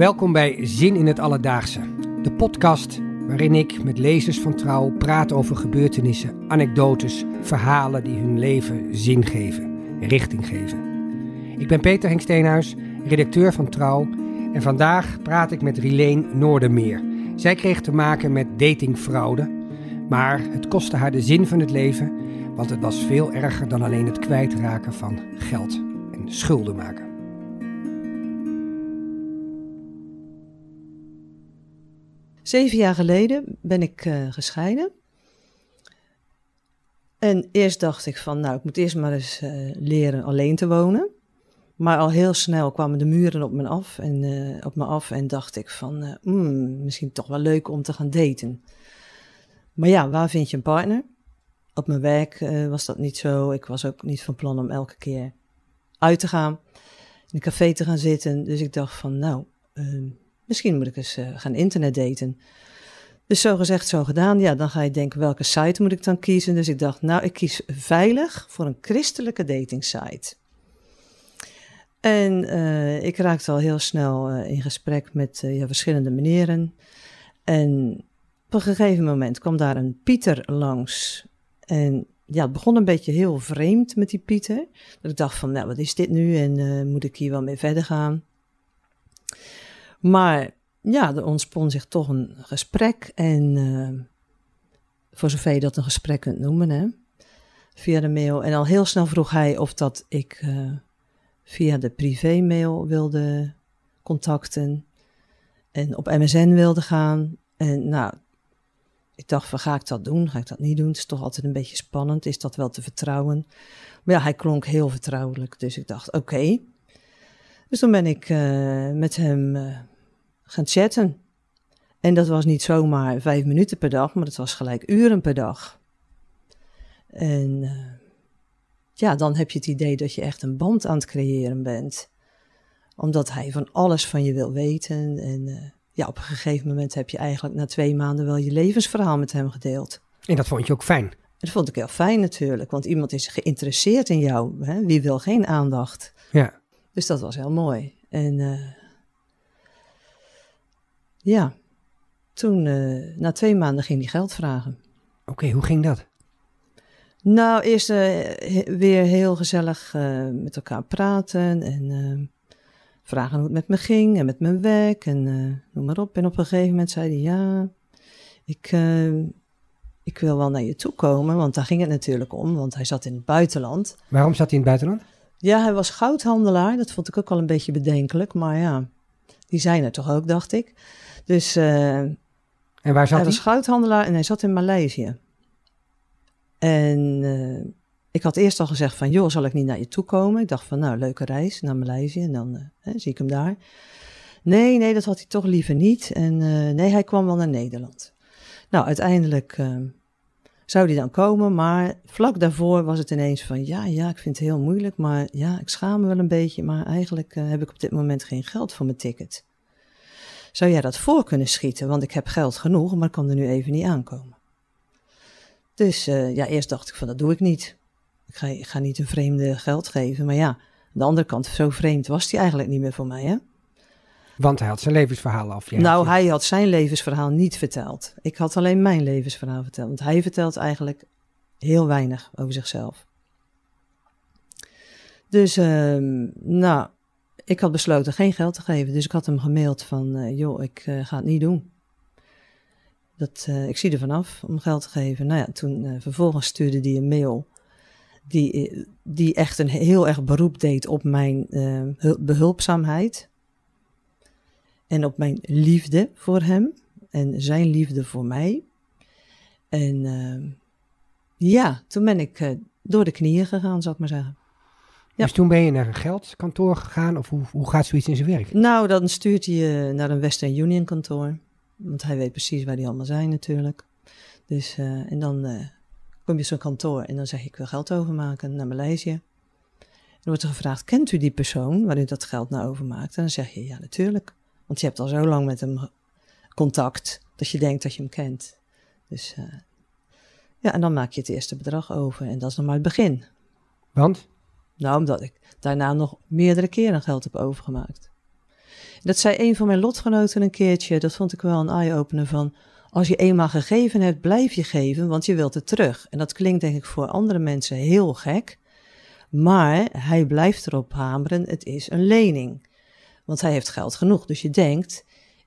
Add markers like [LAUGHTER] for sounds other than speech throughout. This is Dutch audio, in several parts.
Welkom bij Zin in het Alledaagse, de podcast waarin ik met lezers van trouw praat over gebeurtenissen, anekdotes, verhalen die hun leven zin geven, richting geven. Ik ben Peter Henk Steenhuis, redacteur van Trouw en vandaag praat ik met Rileen Noordermeer. Zij kreeg te maken met datingfraude, maar het kostte haar de zin van het leven, want het was veel erger dan alleen het kwijtraken van geld en schulden maken. Zeven jaar geleden ben ik uh, gescheiden. En eerst dacht ik van, nou, ik moet eerst maar eens uh, leren alleen te wonen. Maar al heel snel kwamen de muren op me af en, uh, op me af en dacht ik van, mm, misschien toch wel leuk om te gaan daten. Maar ja, waar vind je een partner? Op mijn werk was dat niet zo. Ik was ook niet van plan om elke keer uit te gaan, in een café te gaan zitten. Dus ik dacht van, nou, ehm, Misschien moet ik eens uh, gaan internetdaten. Dus zo gezegd, zo gedaan. Ja, dan ga je denken, welke site moet ik dan kiezen? Dus ik dacht, nou, ik kies veilig voor een christelijke datingsite. En uh, ik raakte al heel snel uh, in gesprek met ja, verschillende meneren. En op een gegeven moment kwam daar een Pieter langs. En ja, het begon een beetje heel vreemd met die Pieter. Dat ik dacht van, nou, wat is dit nu? En moet ik hier wel mee verder gaan? Maar ja, er ontspon zich toch een gesprek. En uh, voor zover je dat een gesprek kunt noemen, hè, via de mail. En al heel snel vroeg hij of dat ik uh, via de privé-mail wilde contacten. En op MSN wilde gaan. En nou, ik dacht van ga ik dat doen? Ga ik dat niet doen? Het is toch altijd een beetje spannend. Is dat wel te vertrouwen? Maar ja, hij klonk heel vertrouwelijk. Dus ik dacht oké. Dus toen ben ik uh, met hem gaan chatten. En dat was niet zomaar vijf minuten per dag, maar dat was gelijk uren per dag. En uh, ja, dan heb je het idee dat je echt een band aan het creëren bent. Omdat hij van alles van je wil weten. En uh, ja, op een gegeven moment heb je eigenlijk na twee maanden wel je levensverhaal met hem gedeeld. En dat vond je ook fijn? Dat vond ik heel fijn natuurlijk, want iemand is geïnteresseerd in jou. Hè? Wie wil geen aandacht? Ja. Dus dat was heel mooi. En uh, ja, toen, uh, na twee maanden ging hij geld vragen. Oké, okay, hoe ging dat? Nou, eerst uh, weer heel gezellig uh, met elkaar praten en vragen hoe het met me ging en met mijn werk en noem maar op. En op een gegeven moment zei hij, ja, ik, ik wil wel naar je toe komen, want daar ging het natuurlijk om, want hij zat in het buitenland. Waarom zat hij in het buitenland? Ja, hij was goudhandelaar, dat vond ik ook wel een beetje bedenkelijk, maar ja, die zijn er toch ook, dacht ik. Dus uh, en waar zat hij? was goudhandelaar en hij zat in Maleisië. En uh, ik had eerst al gezegd van, joh, zal ik niet naar je toe komen? Ik dacht van, nou, leuke reis naar Maleisië en dan uh, zie ik hem daar. Nee, nee, dat had hij toch liever niet. En nee, hij kwam wel naar Nederland. Nou, uiteindelijk zou hij dan komen, maar vlak daarvoor was het ineens van, ja, ja, ik vind het heel moeilijk, maar ja, ik schaam me wel een beetje, maar eigenlijk heb ik op dit moment geen geld voor mijn ticket. Zou jij dat voor kunnen schieten? Want ik heb geld genoeg, maar ik kan er nu even niet aankomen. Dus uh, ja, eerst dacht ik van dat doe ik niet. Ik ga, ik ga niet een vreemde geld geven. Maar ja, aan de andere kant, zo vreemd was hij eigenlijk niet meer voor mij, hè? Want hij had zijn levensverhaal af. Nou, hij had zijn levensverhaal niet verteld. Ik had alleen mijn levensverhaal verteld. Want hij vertelt eigenlijk heel weinig over zichzelf. Dus, uh, nou, ik had besloten geen geld te geven. Dus ik had hem gemaild van, uh, joh, ik uh, ga het niet doen. Dat, uh, ik zie er vanaf om geld te geven. Nou ja, toen vervolgens stuurde hij een mail die, die echt een heel erg beroep deed op mijn behulpzaamheid. En op mijn liefde voor hem. En zijn liefde voor mij. En ja, toen ben ik door de knieën gegaan, zou ik maar zeggen. Dus toen ben je naar een geldkantoor gegaan of hoe, hoe gaat zoiets in zijn werk? Nou, dan stuurt hij je naar een Western Union kantoor. Want hij weet precies waar die allemaal zijn natuurlijk. Dus, uh, en dan uh, kom je zo'n kantoor en dan zeg je ik wil geld overmaken naar Maleisië. En dan wordt er gevraagd, kent u die persoon waar u dat geld naar overmaakt? En dan zeg je ja natuurlijk. Want je hebt al zo lang met hem contact dat je denkt dat je hem kent. Dus uh, ja, en dan maak je het eerste bedrag over en dat is nog maar het begin. Want? Nou, omdat ik daarna nog meerdere keren geld heb overgemaakt. Dat zei een van mijn lotgenoten een keertje, dat vond ik wel een eye-opener van... Als je eenmaal gegeven hebt, blijf je geven, want je wilt het terug. En dat klinkt denk ik voor andere mensen heel gek. Maar hij blijft erop hameren, het is een lening. Want hij heeft geld genoeg. Dus je denkt,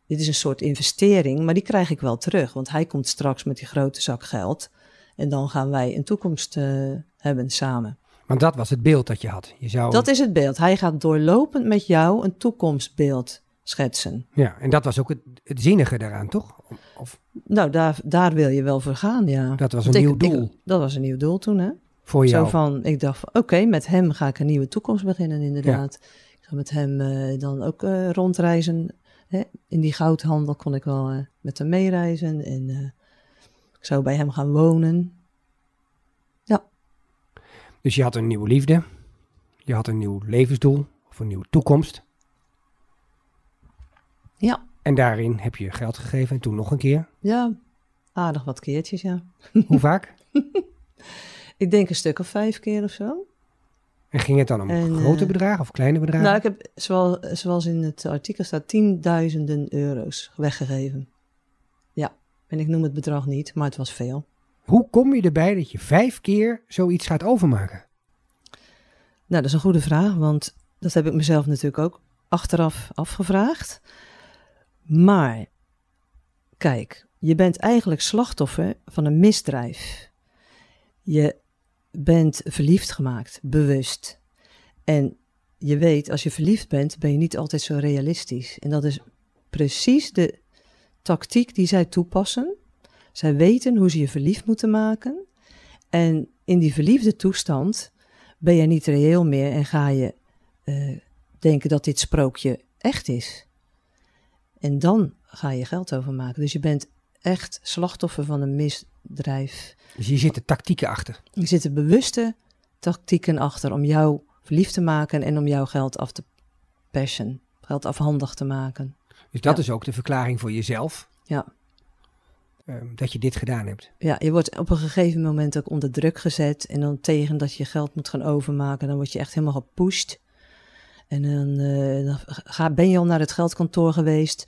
dit is een soort investering, maar die krijg ik wel terug. Want hij komt straks met die grote zak geld. En dan gaan wij een toekomst uh, hebben samen. Want dat was het beeld dat je had. Je zou... Dat is het beeld. Hij gaat doorlopend met jou een toekomstbeeld schetsen. Ja, en dat was ook het, het zinnige daaraan, toch? Of... Nou, daar, daar wil je wel voor gaan, ja. Dat was een nieuw doel. dat was een nieuw doel toen, hè? Voor jou. Zo van, ik dacht, oké, met hem ga ik een nieuwe toekomst beginnen, inderdaad. Ik ga met hem uh, dan ook uh, rondreizen. Hè? In die goudhandel kon ik wel uh, met hem meereizen. En ik zou bij hem gaan wonen. Dus je had een nieuwe liefde. Je had een nieuw levensdoel. Of een nieuwe toekomst. Ja. En daarin heb je geld gegeven en toen nog een keer? Ja, aardig wat keertjes, ja. [LAUGHS] Hoe vaak? ik denk een stuk of vijf keer of zo. En ging het dan om en, grote uh, bedragen of kleine bedragen? Nou, ik heb, zoals, zoals in het artikel staat, tienduizenden euro's weggegeven. Ja, en ik noem het bedrag niet, maar het was veel. Hoe kom je erbij dat je vijf keer zoiets gaat overmaken? Nou, dat is een goede vraag, want dat heb ik mezelf natuurlijk ook achteraf afgevraagd. Maar, kijk, je bent eigenlijk slachtoffer van een misdrijf. Je bent verliefd gemaakt, bewust. En je weet, als je verliefd bent, ben je niet altijd zo realistisch. En dat is precies de tactiek die zij toepassen. Zij weten hoe ze je verliefd moeten maken. En in die verliefde toestand ben je niet reëel meer en ga je uh, denken dat dit sprookje echt is. En dan ga je geld overmaken. Dus je bent echt slachtoffer van een misdrijf. Dus hier zitten tactieken achter. Er zitten bewuste tactieken achter om jou verliefd te maken en om jouw geld af te persen. Geld afhandig te maken. Dus dat is ook de verklaring voor jezelf. Ja. Um, dat je dit gedaan hebt. Ja, je wordt op een gegeven moment ook onder druk gezet. En dan tegen dat je geld moet gaan overmaken. Dan word je echt helemaal gepusht. En dan, dan ga, ben je al naar het geldkantoor geweest.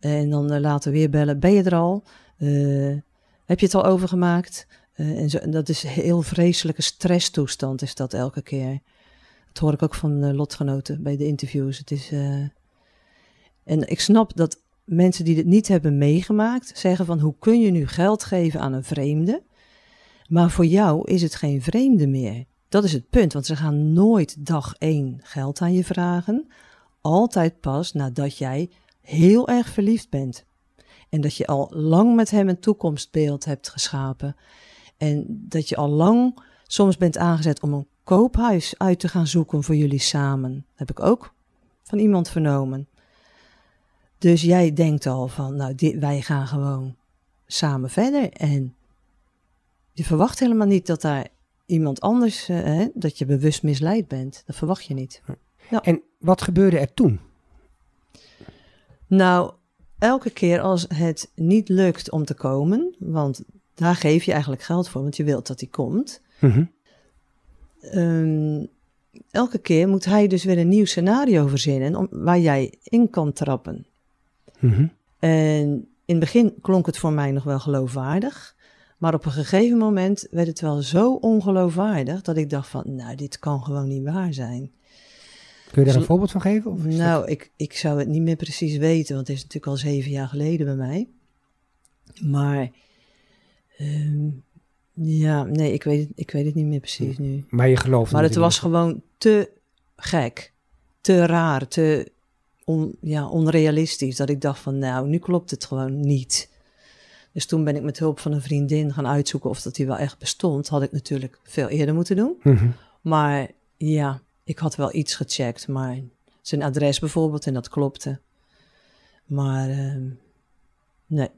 En dan uh, later weer bellen. Ben je er al? Uh, heb je het al overgemaakt? en, en dat is een heel vreselijke stresstoestand is dat elke keer. Dat hoor ik ook van lotgenoten bij de interviews. Het is, en ik snap dat mensen die dit niet hebben meegemaakt zeggen van hoe kun je nu geld geven aan een vreemde? Maar voor jou is het geen vreemde meer. Dat is het punt, want ze gaan nooit dag één geld aan je vragen. Altijd pas nadat jij heel erg verliefd bent. En dat je al lang met hem een toekomstbeeld hebt geschapen. En dat je al lang soms bent aangezet om een koophuis uit te gaan zoeken voor jullie samen. heb ik ook van iemand vernomen. Dus jij denkt al van, nou, dit, wij gaan gewoon samen verder. En je verwacht helemaal niet dat daar iemand anders, uh, hè, dat je bewust misleid bent. Dat verwacht je niet. Ja. En wat gebeurde er toen? Nou, elke keer als het niet lukt om te komen, want daar geef je eigenlijk geld voor, want je wilt dat hij komt. Mm um, elke keer moet hij dus weer een nieuw scenario verzinnen om, waar jij in kan trappen. Mm -hmm. En in het begin klonk het voor mij nog wel geloofwaardig. Maar op een gegeven moment werd het wel zo ongeloofwaardig dat ik dacht van, nou, dit kan gewoon niet waar zijn. Kun je daar een voorbeeld van geven? Of nou, dat... ik, ik zou het niet meer precies weten, want het is natuurlijk al zeven jaar geleden bij mij. Maar um, ja, nee, ik weet, het, ik weet het niet meer precies nu. Maar je gelooft Maar het was gewoon te gek, te raar, te on, ja, onrealistisch. Dat ik dacht van, nou, nu klopt het gewoon niet. Dus toen ben ik met hulp van een vriendin gaan uitzoeken of dat die wel echt bestond. Had ik natuurlijk veel eerder moeten doen. Mm -hmm. Maar ja, ik had wel iets gecheckt. Maar zijn adres bijvoorbeeld, en dat klopte. Maar uh, nee.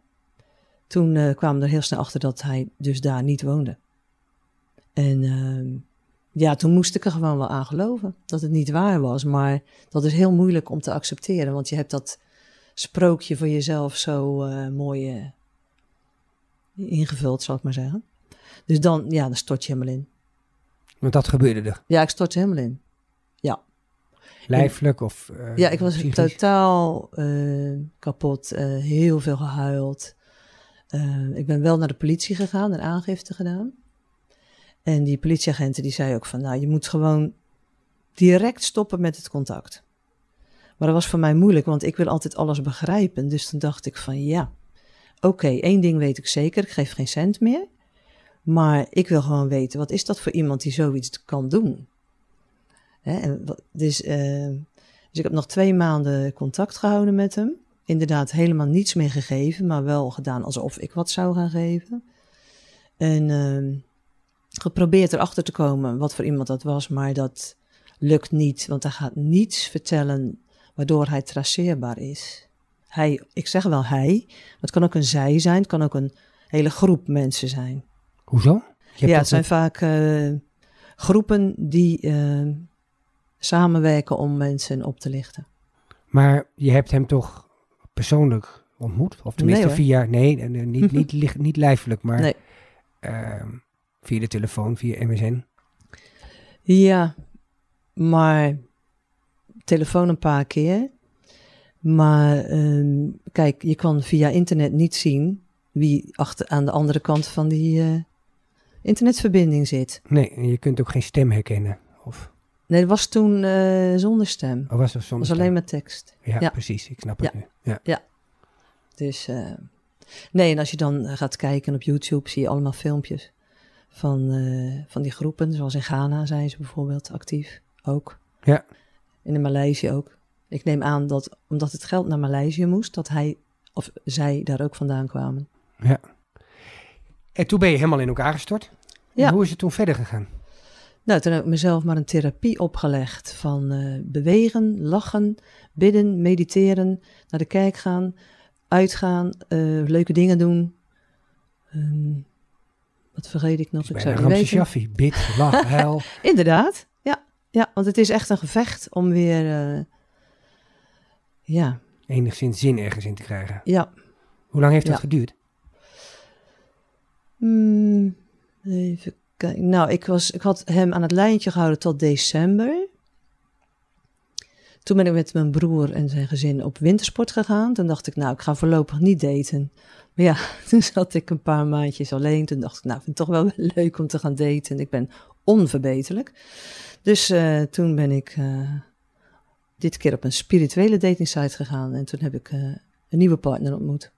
Toen uh, kwamen we er heel snel achter dat hij dus daar niet woonde. En uh, ja, toen moest ik er gewoon wel aan geloven. Dat het niet waar was. Maar dat is heel moeilijk om te accepteren. Want je hebt dat sprookje voor jezelf zo uh, mooi ingevuld, zal ik maar zeggen. Dus dan, ja, dan stort je helemaal in. Want dat gebeurde er? Ja, ik stort helemaal in. Ja. Lijfelijk of uh, Ja, ik was psychisch? totaal kapot, heel veel gehuild. ik ben wel naar de politie gegaan en aangifte gedaan. En die politieagenten die zei ook van, nou, je moet gewoon direct stoppen met het contact. Maar dat was voor mij moeilijk, want ik wil altijd alles begrijpen. Dus toen dacht ik van, ja, oké, één ding weet ik zeker, ik geef geen cent meer. Maar ik wil gewoon weten, wat is dat voor iemand die zoiets kan doen? Hè, en, dus, uh, dus ik heb nog twee maanden contact gehouden met hem. Inderdaad, helemaal niets meer gegeven, maar wel gedaan alsof ik wat zou gaan geven. En uh, geprobeerd erachter te komen wat voor iemand dat was, maar dat lukt niet, want hij gaat niets vertellen waardoor hij traceerbaar is. Hij, ik zeg wel hij, maar het kan ook een zij zijn, het kan ook een hele groep mensen zijn. Hoezo? Ja, het zijn vaak uh, groepen die uh, samenwerken om mensen op te lichten. Maar je hebt hem toch persoonlijk ontmoet? Of tenminste nee, via, nee, niet, [LAUGHS] niet, niet, niet lijfelijk, maar nee. uh, via de telefoon, via MSN? Ja, maar telefoon een paar keer. Maar uh, kijk, je kan via internet niet zien wie achter, aan de andere kant van die uh, internetverbinding zit. Nee, en je kunt ook geen stem herkennen. Of... Nee, dat was toen uh, zonder stem. Oh, was dat zonder was alleen met tekst. Ja, ja, precies. Ik snap het ja. nu. Ja. ja. Dus, uh, nee, en als je dan gaat kijken op YouTube, zie je allemaal filmpjes van, uh, van die groepen. Zoals in Ghana zijn ze bijvoorbeeld actief ook. Ja. En in Maleisië ook. Ik neem aan dat, omdat het geld naar Maleisië moest, dat hij of zij daar ook vandaan kwamen. Ja. En toen ben je helemaal in elkaar gestort. Ja. En hoe is het toen verder gegaan? Nou, toen heb ik mezelf maar een therapie opgelegd van uh, bewegen, lachen, bidden, mediteren, naar de kerk gaan, uitgaan, uh, leuke dingen doen. Um, wat vergeet ik nog? Ik zou Ramse weten. Shaffi, bid, lach, [LAUGHS] huil. Inderdaad, ja. Ja, want het is echt een gevecht om weer, uh, ja. Enigszins zin ergens in te krijgen. Ja. Hoe lang heeft dat Ja. geduurd? Hmm, even kijken. Nou, ik, was, ik had hem aan het lijntje gehouden tot december. Toen ben ik met mijn broer en zijn gezin op wintersport gegaan. Toen dacht ik, nou, ik ga voorlopig niet daten. Maar ja, [LAUGHS] toen zat ik een paar maandjes alleen. Toen dacht ik, nou, ik vind het toch wel [LAUGHS] leuk om te gaan daten. Ik ben onverbeterlijk. Dus uh, toen ben ik uh, dit keer op een spirituele datingsite gegaan. En toen heb ik uh, een nieuwe partner ontmoet.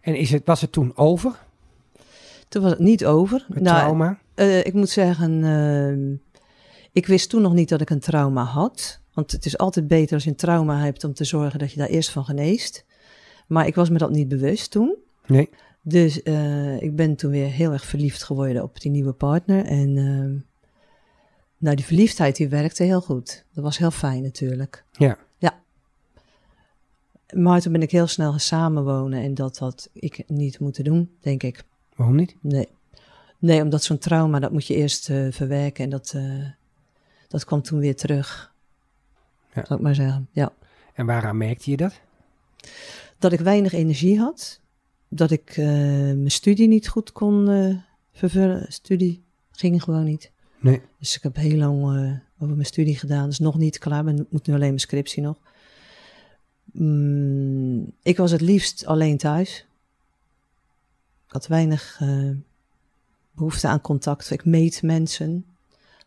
En is het, was het toen over, Toen was het niet over. het Nou, trauma? Ik moet zeggen, uh, ik wist toen nog niet dat ik een trauma had. Want het is altijd beter als je een trauma hebt om te zorgen dat je daar eerst van geneest. Maar ik was me dat niet bewust toen. Nee. Dus uh, ik ben toen weer heel erg verliefd geworden op die nieuwe partner. En nou, die verliefdheid die werkte heel goed. Dat was heel fijn natuurlijk. Ja. Ja. Maar toen ben ik heel snel gaan samenwonen en dat had ik niet moeten doen, denk ik. Waarom niet? Nee. Nee, omdat zo'n trauma, dat moet je eerst uh, verwerken en dat, uh, dat kwam toen weer terug. Ja. Zal ik maar zeggen, ja. En waaraan merkte je dat? Dat ik weinig energie had. Dat ik uh, mijn studie niet goed kon vervullen. Studie ging gewoon niet. Nee. Dus ik heb heel lang over mijn studie gedaan. Dus nog niet klaar. Ik moet nu alleen mijn scriptie nog. Mm, ik was het liefst alleen thuis. Ik had weinig behoefte aan contact. Ik meet mensen.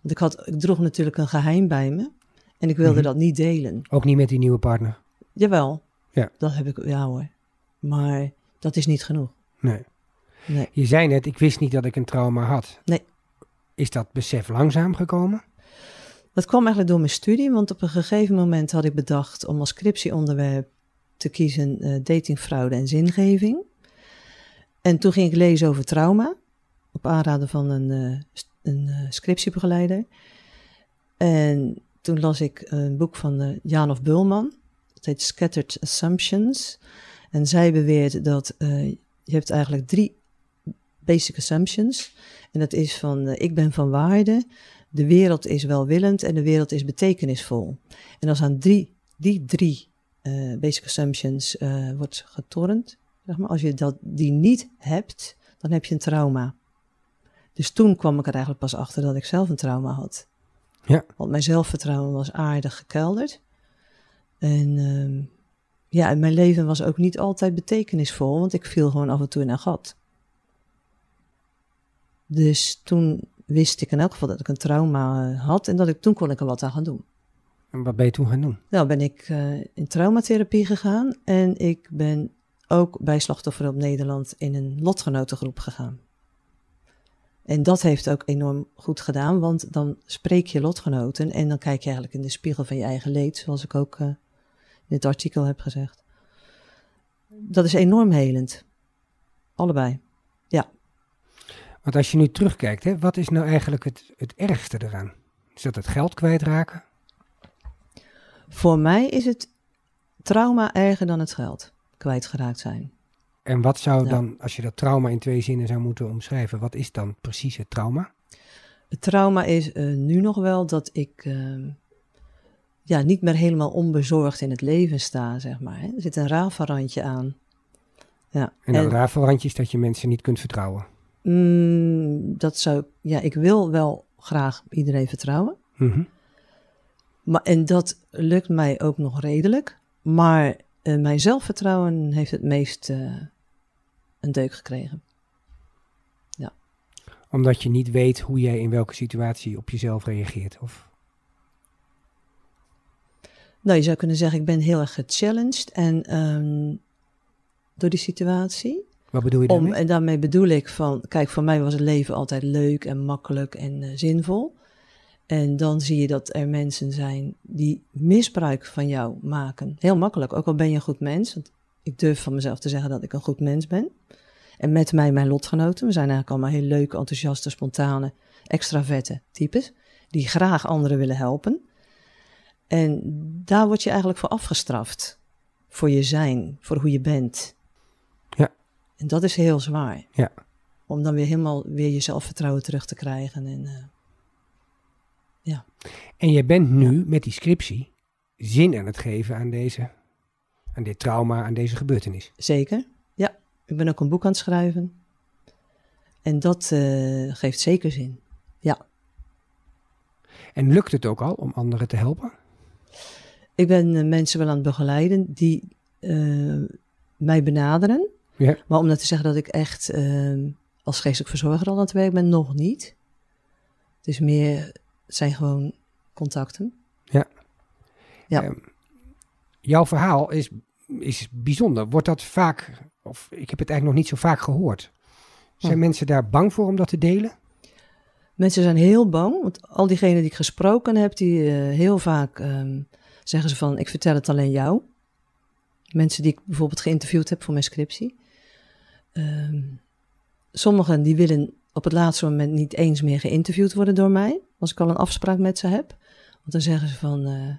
Want ik, had, ik droeg natuurlijk een geheim bij me. En ik wilde Mhm. dat niet delen. Ook niet met die nieuwe partner? Jawel. Ja. Dat heb ik, ja hoor. Maar dat is niet genoeg. Nee. Nee. Je zei net, ik wist niet dat ik een trauma had. Nee. Is dat besef langzaam gekomen? Dat kwam eigenlijk door mijn studie, want op een gegeven moment had ik bedacht om als scriptieonderwerp te kiezen uh, datingfraude en zingeving. En toen ging ik lezen over trauma, op aanraden van een, uh, een uh, scriptiebegeleider. En toen las ik een boek van uh, Janov Bulman, het heet Scattered Assumptions. En zij beweert dat uh, je hebt eigenlijk drie basic assumptions. En dat is van ik ben van waarde, de wereld is welwillend en de wereld is betekenisvol. En als aan drie, die drie basic assumptions wordt getornd, zeg maar, als je dat, die niet hebt, dan heb je een trauma. Dus toen kwam ik er eigenlijk pas achter dat ik zelf een trauma had. Ja. Want mijn zelfvertrouwen was aardig gekelderd. En ehm, ja, en mijn leven was ook niet altijd betekenisvol, want ik viel gewoon af en toe in een gat. Dus toen wist ik in elk geval dat ik een trauma eh, had en dat ik, toen kon ik er wat aan gaan doen. En wat ben je toen gaan doen? Nou ben ik eh, in traumatherapie gegaan en ik ben ook bij Slachtoffer op Nederland in een lotgenotengroep gegaan. En dat heeft ook enorm goed gedaan, want dan spreek je lotgenoten en dan kijk je eigenlijk in de spiegel van je eigen leed, zoals ik ook uh, in het artikel heb gezegd. Dat is enorm helend. Allebei. Ja. Want als je nu terugkijkt, hè, wat is nou eigenlijk het, het ergste eraan? Is dat het geld kwijtraken? Voor mij is het trauma erger dan het geld kwijtgeraakt zijn. En wat zou dan, als je dat trauma in twee zinnen zou moeten omschrijven, wat is dan precies het trauma? Het trauma is uh, nu nog wel dat ik uh, ja, niet meer helemaal onbezorgd in het leven sta, zeg maar. Hè. Er zit een rafelrandje aan. Ja. En dat rafelrandje is dat je mensen niet kunt vertrouwen? Mm, dat zou, ja, ik wil wel graag iedereen vertrouwen. Mm -hmm. maar, en dat lukt mij ook nog redelijk. Maar uh, mijn zelfvertrouwen heeft het meest uh, een deuk gekregen. Ja. Omdat je niet weet hoe jij in welke situatie op jezelf reageert? Of? Nou, je zou kunnen zeggen, ik ben heel erg gechallenged en um, door die situatie. Wat bedoel je daarmee? Om, en daarmee bedoel ik van, kijk, voor mij was het leven altijd leuk en makkelijk en uh, zinvol. En dan zie je dat er mensen zijn die misbruik van jou maken. Heel makkelijk, ook al ben je een goed mens. Want ik durf van mezelf te zeggen dat ik een goed mens ben. En met mij mijn lotgenoten. We zijn eigenlijk allemaal heel leuke, enthousiaste, spontane, extraverte types. Die graag anderen willen helpen. En daar word je eigenlijk voor afgestraft. Voor je zijn, voor hoe je bent. Ja. En dat is heel zwaar. Ja. Om dan weer helemaal weer je zelfvertrouwen terug te krijgen. En, uh, ja. En je bent nu ja. met die scriptie zin aan het geven aan, deze, aan dit trauma, aan deze gebeurtenis. Zeker, ja. Ik ben ook een boek aan het schrijven. En dat uh, geeft zeker zin, ja. En lukt het ook al om anderen te helpen? Ik ben uh, mensen wel aan het begeleiden die uh, mij benaderen. Ja. Maar om nou te zeggen dat ik echt als geestelijk verzorger al aan het werk ben, nog niet. Het is meer het zijn gewoon contacten. Ja. ja. Uh, jouw verhaal is, is bijzonder. Wordt dat vaak, of ik heb het eigenlijk nog niet zo vaak gehoord. Zijn Hm. mensen daar bang voor om dat te delen? Mensen zijn heel bang, want al diegenen die ik gesproken heb, die uh, heel vaak um, zeggen ze van, ik vertel het alleen jou. Mensen die ik bijvoorbeeld geïnterviewd heb voor mijn scriptie. Um, sommigen die willen op het laatste moment niet eens meer geïnterviewd worden door mij, als ik al een afspraak met ze heb. Want dan zeggen ze van, uh,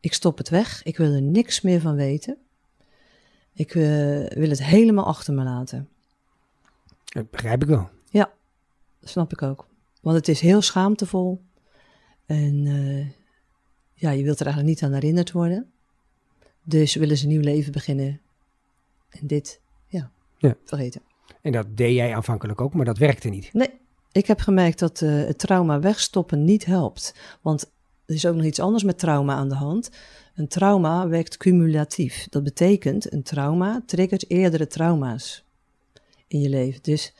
ik stop het weg, ik wil er niks meer van weten. Ik uh, wil het helemaal achter me laten. Dat begrijp ik wel. Ja, dat snap ik ook. Want het is heel schaamtevol. En uh, ja, je wilt er eigenlijk niet aan herinnerd worden. Dus willen ze een nieuw leven beginnen. En dit, ja, ja. vergeten. En dat deed jij aanvankelijk ook, maar dat werkte niet. Nee, ik heb gemerkt dat uh, het trauma wegstoppen niet helpt. Want er is ook nog iets anders met trauma aan de hand. Een trauma werkt cumulatief. Dat betekent, een trauma triggert eerdere trauma's in je leven. Dus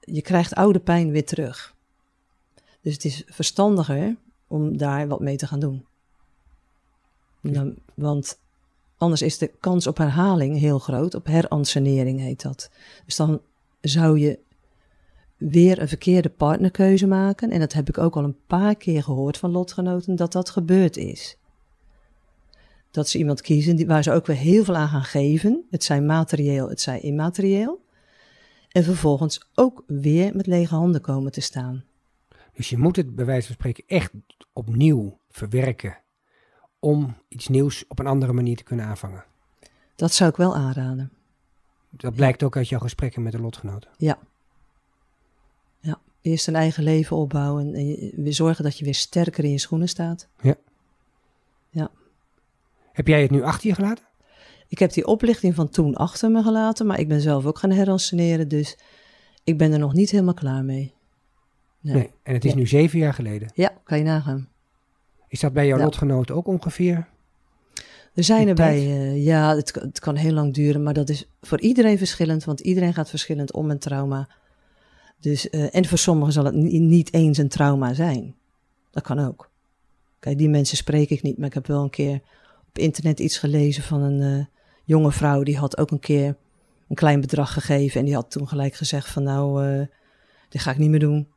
je krijgt oude pijn weer terug. Dus het is verstandiger om daar wat mee te gaan doen. Want anders is de kans op herhaling heel groot. Op heransenering heet dat. Dus dan zou je weer een verkeerde partnerkeuze maken. En dat heb ik ook al een paar keer gehoord van lotgenoten, dat dat gebeurd is. Dat ze iemand kiezen die, waar ze ook weer heel veel aan gaan geven. Het zij materieel, het zij immaterieel. En vervolgens ook weer met lege handen komen te staan. Dus je moet het bij wijze van spreken echt opnieuw verwerken. Om iets nieuws op een andere manier te kunnen aanvangen. Dat zou ik wel aanraden. Dat blijkt ook uit jouw gesprekken met de lotgenoten. Ja. Eerst een eigen leven opbouwen en weer zorgen dat je weer sterker in je schoenen staat. Ja. Ja. Heb jij het nu achter je gelaten? Ik heb die oplichting van toen achter me gelaten, maar ik ben zelf ook gaan heranseneren, dus ik ben er nog niet helemaal klaar mee. Nee. Nee. En het is Nee. nu zeven jaar geleden. Ja, kan je nagaan. Is dat bij jouw Ja. lotgenoten ook ongeveer? Er zijn erbij, tijd? eh, ja, het, het kan heel lang duren, maar dat is voor iedereen verschillend, want iedereen gaat verschillend om met trauma. Dus, eh, en voor sommigen zal het ni- niet eens een trauma zijn. Dat kan ook. Kijk, die mensen spreek ik niet, maar ik heb wel een keer op internet iets gelezen van een eh, jonge vrouw, die had ook een keer een klein bedrag gegeven en die had toen gelijk gezegd van nou, eh, dit ga ik niet meer doen.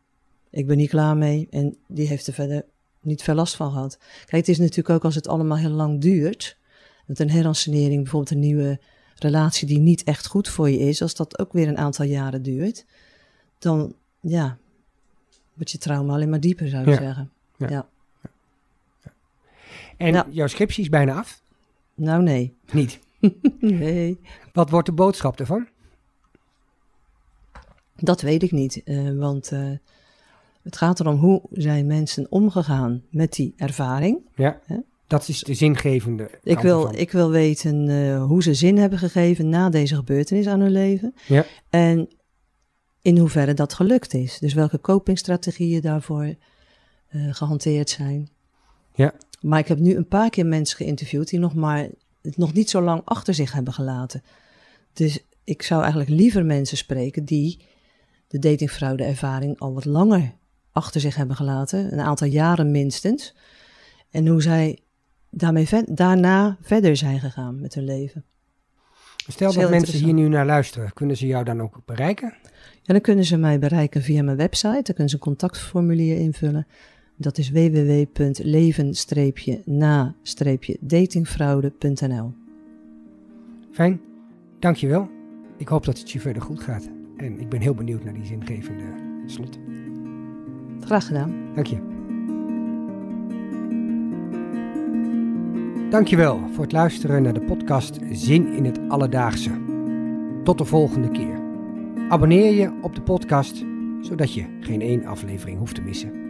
Ik ben niet klaar mee. En die heeft er verder niet veel last van gehad. Kijk, het is natuurlijk ook als het allemaal heel lang duurt. Met een heransenering, bijvoorbeeld een nieuwe relatie die niet echt goed voor je is. Als dat ook weer een aantal jaren duurt. Dan, ja, wordt je trauma alleen maar dieper, zou ik Ja. zeggen. Ja. Ja. En jouw scriptie is bijna af? Nou, nee. Niet. [LAUGHS] nee. Wat wordt de boodschap ervan? Dat weet ik niet. eh, want eh, het gaat erom hoe zijn mensen omgegaan met die ervaring. Ja. Hè? Dat is de zingevende Ik wil, ervan. ik wil weten eh, hoe ze zin hebben gegeven na deze gebeurtenis aan hun leven. Ja. En in hoeverre dat gelukt is. Dus welke copingstrategieën daarvoor eh, gehanteerd zijn. Ja. Maar ik heb nu een paar keer mensen geïnterviewd die nog maar het nog niet zo lang achter zich hebben gelaten. Dus ik zou eigenlijk liever mensen spreken die de datingfraude ervaring al wat langer achter zich hebben gelaten. Een aantal jaren minstens. En hoe zij daarmee daarna verder zijn gegaan met hun leven. Stel dat mensen hier nu naar luisteren, kunnen ze jou dan ook bereiken? Ja, dan kunnen ze mij bereiken via mijn website. Dan kunnen ze een contactformulier invullen. Dat is www.leven-na-datingfraude.nl Fijn, dankjewel. Ik hoop dat het je verder goed gaat. En ik ben heel benieuwd naar die zingevende slot. Graag gedaan. Dank je. Dankjewel voor het luisteren naar de podcast Zin in het Alledaagse. Tot de volgende keer. Abonneer je op de podcast, zodat je geen één aflevering hoeft te missen.